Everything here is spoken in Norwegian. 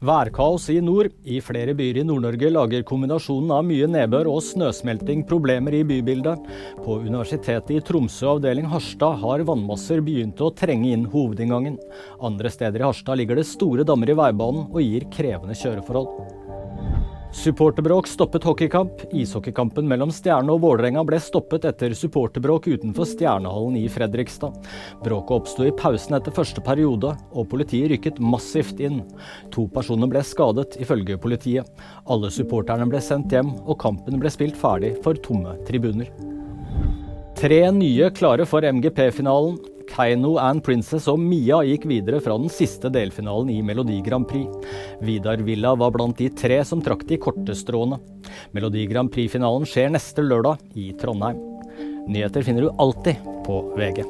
Værkaos i nord. I flere byer i Nord-Norge lager kombinasjonen av mye nedbør og snøsmelting problemer i bybildet. På Universitetet i Tromsø avdeling Harstad har vannmasser begynt å trenge inn hovedinngangen. Andre steder i Harstad ligger det store dammer i veibanen og gir krevende kjøreforhold. Supporterbråk stoppet hockeykamp. Ishockeykampen mellom Stjerne og Vålerenga ble stoppet etter supporterbråk utenfor Stjernehallen i Fredrikstad. Bråket oppsto i pausen etter første periode, og politiet rykket massivt inn. To personer ble skadet, ifølge politiet. Alle supporterne ble sendt hjem, og kampen ble spilt ferdig for tomme tribuner. Tre nye klare for MGP-finalen. Keiino and Princess og Mia gikk videre fra den siste delfinalen i Melodi Grand Prix. Vidar Villa var blant de tre som trakk de korte stråene. Melodi Grand Prix-finalen skjer neste lørdag i Trondheim. Nyheter finner du alltid på VG.